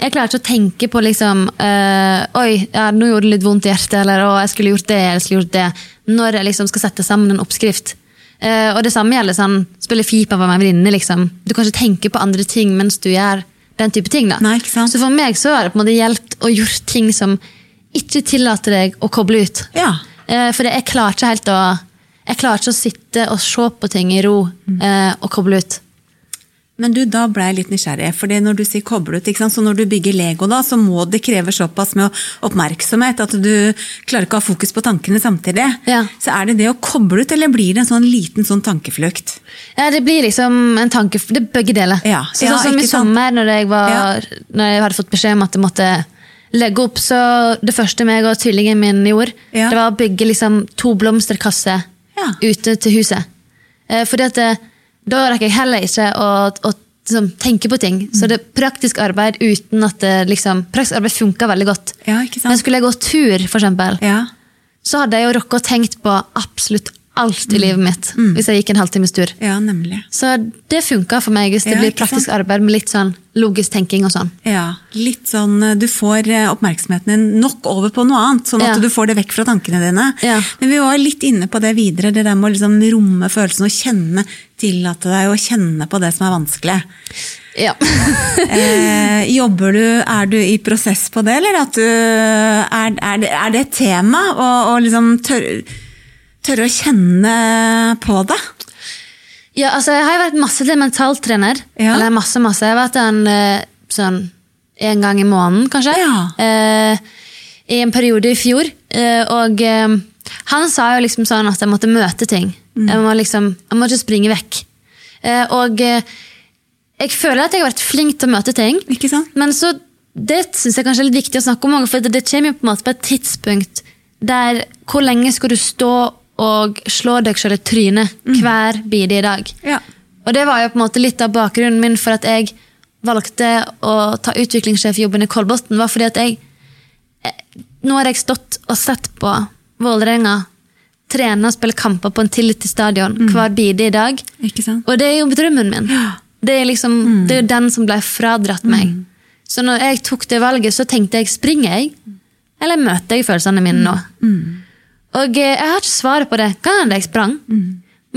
jeg klarer ikke å tenke på liksom øh, Oi, ja, nå gjorde det litt vondt i hjertet, eller å, jeg skulle gjort det, jeg skulle gjort det. Når jeg liksom skal sette sammen en oppskrift. Uh, og det samme gjelder sånn, spille fipa med en venninne. Liksom. Du kan ikke tenke på andre ting mens du gjør den type ting. Nei? Så for meg så har det på en måte hjulpet å gjøre ting som ikke tillater deg å koble ut. Ja. Uh, for jeg klarer ikke helt å jeg klarer ikke å sitte og se på ting i ro mm. uh, og koble ut. Men du, da ble jeg litt nysgjerrig. for når du sier koble ut, så når du bygger Lego, da, så må det kreve såpass med oppmerksomhet at du klarer ikke å ha fokus på tankene samtidig. Ja. Så er det det å koble ut, eller blir det en sånn liten sånn tankeflukt? Ja, Det blir liksom en tankeflukt. det er begge deler. Ja. Så, sånn som i sommer, når jeg, var, når jeg, hadde fått beskjed om at jeg måtte legge opp, så det første meg og tvillingen min gjorde, det var å bygge liksom to blomsterkasser ute til huset. Eh, fordi at det, da rekker jeg heller ikke å, å liksom, tenke på ting. Så det er praktisk arbeid uten at det liksom Praktisk arbeid funker veldig godt. Ja, Men skulle jeg gå tur, for eksempel, ja. så hadde jeg jo rukket å tenkt på absolutt alt i livet mitt mm. hvis jeg gikk en halvtimes tur. Ja. Så det funka for meg hvis det blir praktisk sant? arbeid med litt sånn logisk tenking og sånn. Ja, litt sånn eh, Du får eh, oppmerksomheten din nok over på noe annet, sånn at ja. du får det vekk fra tankene dine. Ja. Men vi var litt inne på det videre, det der med å liksom romme følelsen og kjenne, tillate deg å kjenne på det som er vanskelig. Ja. eh, jobber du, Er du i prosess på det, eller at du, er, er, det, er det et tema? å liksom tørre tørre å kjenne på det? Ja, altså Jeg har vært masse til mentaltrener. Ja. Eller masse, masse. Jeg har vært en eh, sånn en gang i måneden, kanskje. Ja. Eh, I en periode i fjor. Eh, og eh, han sa jo liksom sånn at jeg måtte møte ting. Mm. Jeg, må liksom, jeg må ikke springe vekk. Eh, og eh, jeg føler at jeg har vært flink til å møte ting. Ikke sant? Men så, det syns jeg kanskje er litt viktig å snakke om, for det, det kommer jo på på et tidspunkt der hvor lenge skal du stå og slå deg selv i trynet mm. hver bidige dag. Ja. Og det var jo på en måte litt av bakgrunnen min for at jeg valgte å ta utviklingssjefjobben i Kolbotn. var fordi at jeg eh, Nå har jeg stått og sett på Vålerenga trene og spille kamper på en tillit til stadion mm. hver bidige dag. Og det er jo drømmen min. Det, er liksom, mm. det er jo den som ble fradratt meg. Mm. Så når jeg tok det valget, så tenkte jeg springer jeg, eller møter jeg følelsene mine nå? Mm. Og eh, jeg har ikke svaret på det. Hva enn jeg sprang. Mm.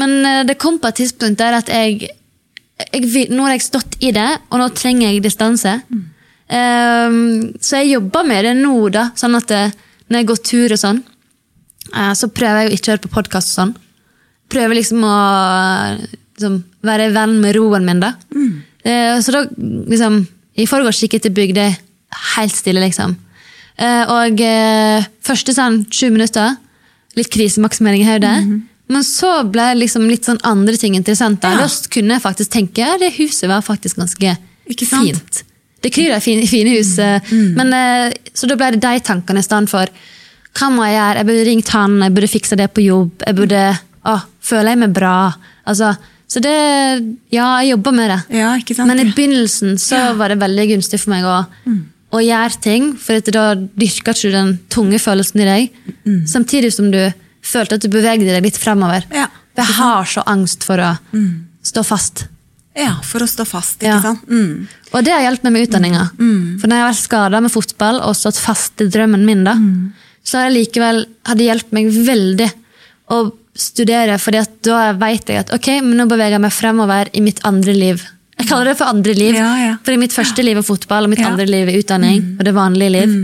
Men uh, det kom på et tidspunkt der at jeg, jeg, Nå har jeg stått i det, og nå trenger jeg distanse. Mm. Um, så jeg jobber med det nå, da. Sånn at det, når jeg går tur og sånn, uh, så prøver jeg å ikke høre på podkast og sånn. Prøver liksom å liksom, være venn med roen min, da. Mm. Uh, så da liksom I forgårs gikk jeg til bygda helt stille, liksom. og første sånn 20 minutter, litt krisemaksimering i hodet. Mm -hmm. Men så ble liksom litt sånn andre ting interessant. Da, ja. kunne jeg faktisk tenke ja, det huset var faktisk ganske fint. Det kryr av fine, fine hus. Mm. mm. Men, eh, så da ble det de tankene i stedet for hva må jeg gjøre? Jeg burde ringt han, jeg burde fikse det på jobb. jeg burde, å, Føler jeg meg bra? Altså, så det Ja, jeg jobber med det. Ja, Men i begynnelsen så var det veldig gunstig for meg å, mm. Å gjøre ting. For da dyrker ikke du den tunge følelsen i deg. Mm. Samtidig som du følte at du bevegde deg litt fremover. Ja, jeg har så angst for å mm. stå fast. Ja, for å stå fast. ikke ja. sant? Mm. Og det har hjulpet meg med utdanninga. Mm. For når jeg har vært skada med fotball og stått fast i drømmen min, da, mm. så har det likevel hadde hjulpet meg veldig å studere, for da vet jeg at ok, men nå beveger jeg meg fremover i mitt andre liv. Jeg kaller det for andre liv, ja, ja. for mitt første liv er fotball, og mitt andre liv er utdanning. Mm. og det vanlige liv.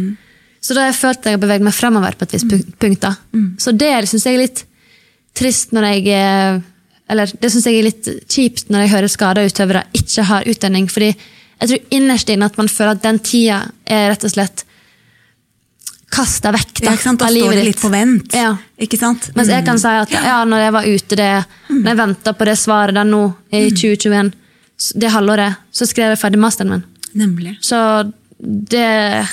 Så da har jeg følt at jeg har beveget meg fremover på et visst punkt. punkt. Mm. Så det syns jeg er litt trist når jeg eh, Eller det syns jeg er litt kjipt når jeg hører skada utøvere ikke har utdanning. fordi jeg tror innerst inne at man føler at den tida er rett og slett kasta vekk da, ja, Da står det litt på vent. Ja. ikke sant? Mens jeg kan mm. si at ja, når jeg var ute det, når jeg venta på det svaret der nå i 2021, det halvåret, så skrev jeg ferdig masteren min. Nemlig. Så det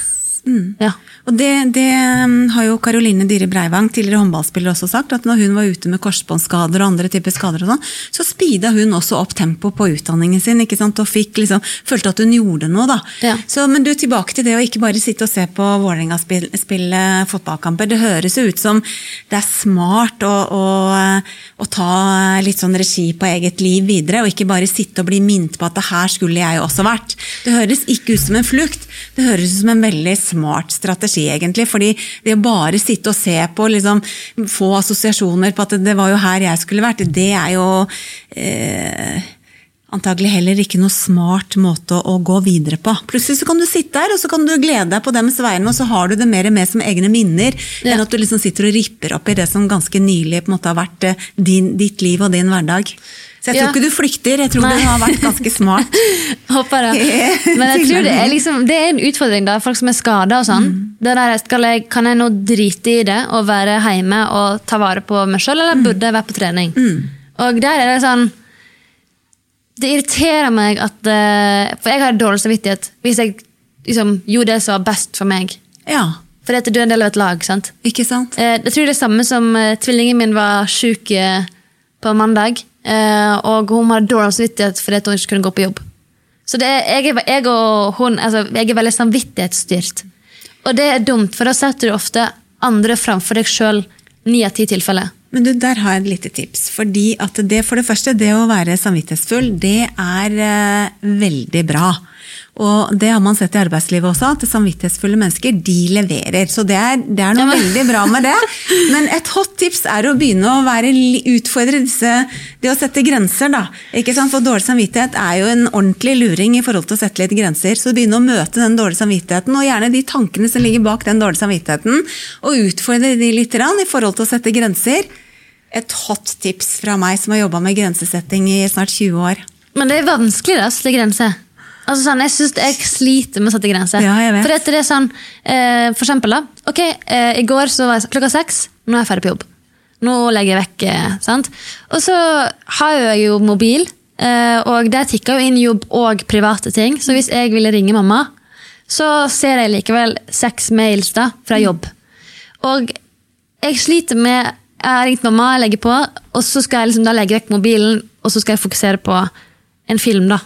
mm. Ja. Og det, det, um, har jo Karoline Dyhre Breivang, tidligere håndballspiller, også sagt. At når hun var ute med korsbåndskader og andre typer skader, og sånn, så speeda hun også opp tempoet på utdanningen sin. ikke sant? Og fikk liksom, følte at hun gjorde noe. da. Ja. Så, men du, tilbake til det å ikke bare sitte og se på Vålerenga spille, spille fotballkamper. Det høres jo ut som det er smart å, å, å, ta litt sånn regi på eget liv videre, og ikke bare sitte og bli minnet på at det her skulle jeg også vært. Det høres ikke ut som en flukt, det høres ut som en veldig smart strategi strategi, egentlig. fordi det å bare sitte og se på, liksom, få assosiasjoner på at det var jo her jeg skulle vært, det er jo eh, antagelig heller ikke noe smart måte å, gå videre på. Plutselig så kan du sitte der og så kan du glede deg på dems vegne, og så har du det mer og mer som egne minner, ja. enn at du liksom sitter og ripper opp i det som ganske nylig på en måte har vært eh, din, ditt liv og din hverdag. Så jeg tror ja. ikke du flykter, jeg tror Nei. du har vært ganske smart. Håper det. Men jeg tror det er, liksom, det er en utfordring, da, folk som er skada og sånn. Mm. Jeg, kan jeg nå drite i det og være hjemme og ta vare på meg sjøl, eller mm. burde jeg være på trening? Mm. Og der er det sånn Det irriterer meg at eh, For jeg har dårlig samvittighet hvis jeg liksom, gjorde det som var best for meg. Ja. For du er en del av et lag. sant? Ikke sant? Eh, jeg tror det er samme som eh, tvillingen min var sjuk på mandag. Eh, og hun har dårlig samvittighet fordi hun ikke kunne gå på jobb. Så er, jeg, jeg, og hun, altså, jeg er veldig samvittighetsstyrt. Og det er dumt, for da setter du ofte andre framfor deg sjøl ni av ti tilfeller. Men du, Der har jeg et lite tips. Fordi at det, For det første, det å være samvittighetsfull, det er eh, veldig bra. Og det har man sett i arbeidslivet også, at samvittighetsfulle mennesker de leverer. Så det er, det er noe ja, veldig bra med det. Men et hot tips er å begynne å være, utfordre disse Det å sette grenser, da. Ikke sant? For dårlig samvittighet er jo en ordentlig luring i forhold til å sette litt grenser. Så begynne å møte den dårlige samvittigheten, og gjerne de tankene som ligger bak den dårlige samvittigheten, og utfordre de litt i forhold til å sette grenser. Et hot tips fra meg som har jobba med grensesetting i snart 20 år. Men det er vanskelig da, å sette grenser? Altså sånn, jeg synes jeg sliter med å sette grenser. Ja, for det er sånn, eh, for eksempel, da. Ok, eh, I går så var jeg klokka seks. Nå er jeg ferdig på jobb. Nå legger jeg vekk. Eh, sant? Og så har jeg jo mobil, eh, og der tikker jo inn jobb og private ting. Så hvis jeg ville ringe mamma, så ser jeg likevel seks mails da, fra jobb. Og jeg sliter med Jeg har ringt mamma, jeg legger på, og så skal jeg liksom da legge vekk mobilen og så skal jeg fokusere på en film. da.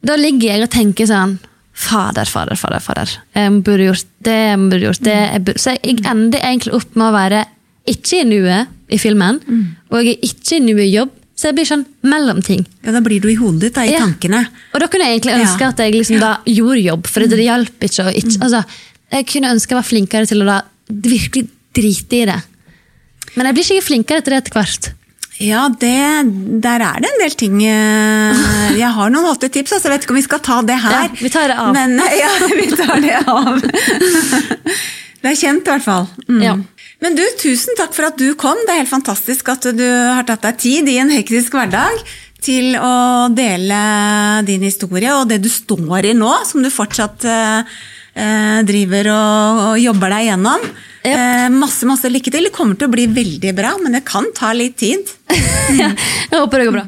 Mm. Da ligger jeg og tenker sånn Fader, fader, fader. fader. Jeg burde gjort det, jeg burde gjort det. Burde. Så jeg ender egentlig opp med å være ikke i nuet i filmen, mm. og jeg er ikke i nuet i jobb. Så jeg blir sånn mellomting. Ja, Da blir du i hodet ditt, da, i ja. tankene. Og da kunne jeg egentlig ønske ja. at jeg liksom da gjorde jobb, for det hjalp ikke. ikke mm. altså, jeg kunne ønske jeg var flinkere til å da virkelig drite i det. Men jeg blir ikke flinkere til det etter hvert. Ja, det, der er det en del ting eh, Jeg har noen hotte tips, altså jeg vet ikke om vi skal ta det her. Ja, vi tar det av. Men, ja, vi tar det av. Det er kjent, i hvert fall. Mm. Ja. Men du, tusen takk for at du kom. Det er helt fantastisk at du har tatt deg tid i en hektisk hverdag til å dele din historie og det du står i nå, som du fortsatt eh, driver og, og jobber deg gjennom. Yep. Eh, masse masse lykke til. Det kommer til å bli veldig bra, men det kan ta litt tid. jeg håper det går bra.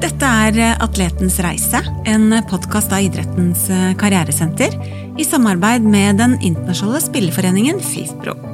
Dette er eh, Atletens reise, en podkast av Idrettens eh, karrieresenter i samarbeid med den internasjonale spilleforeningen FIFPro.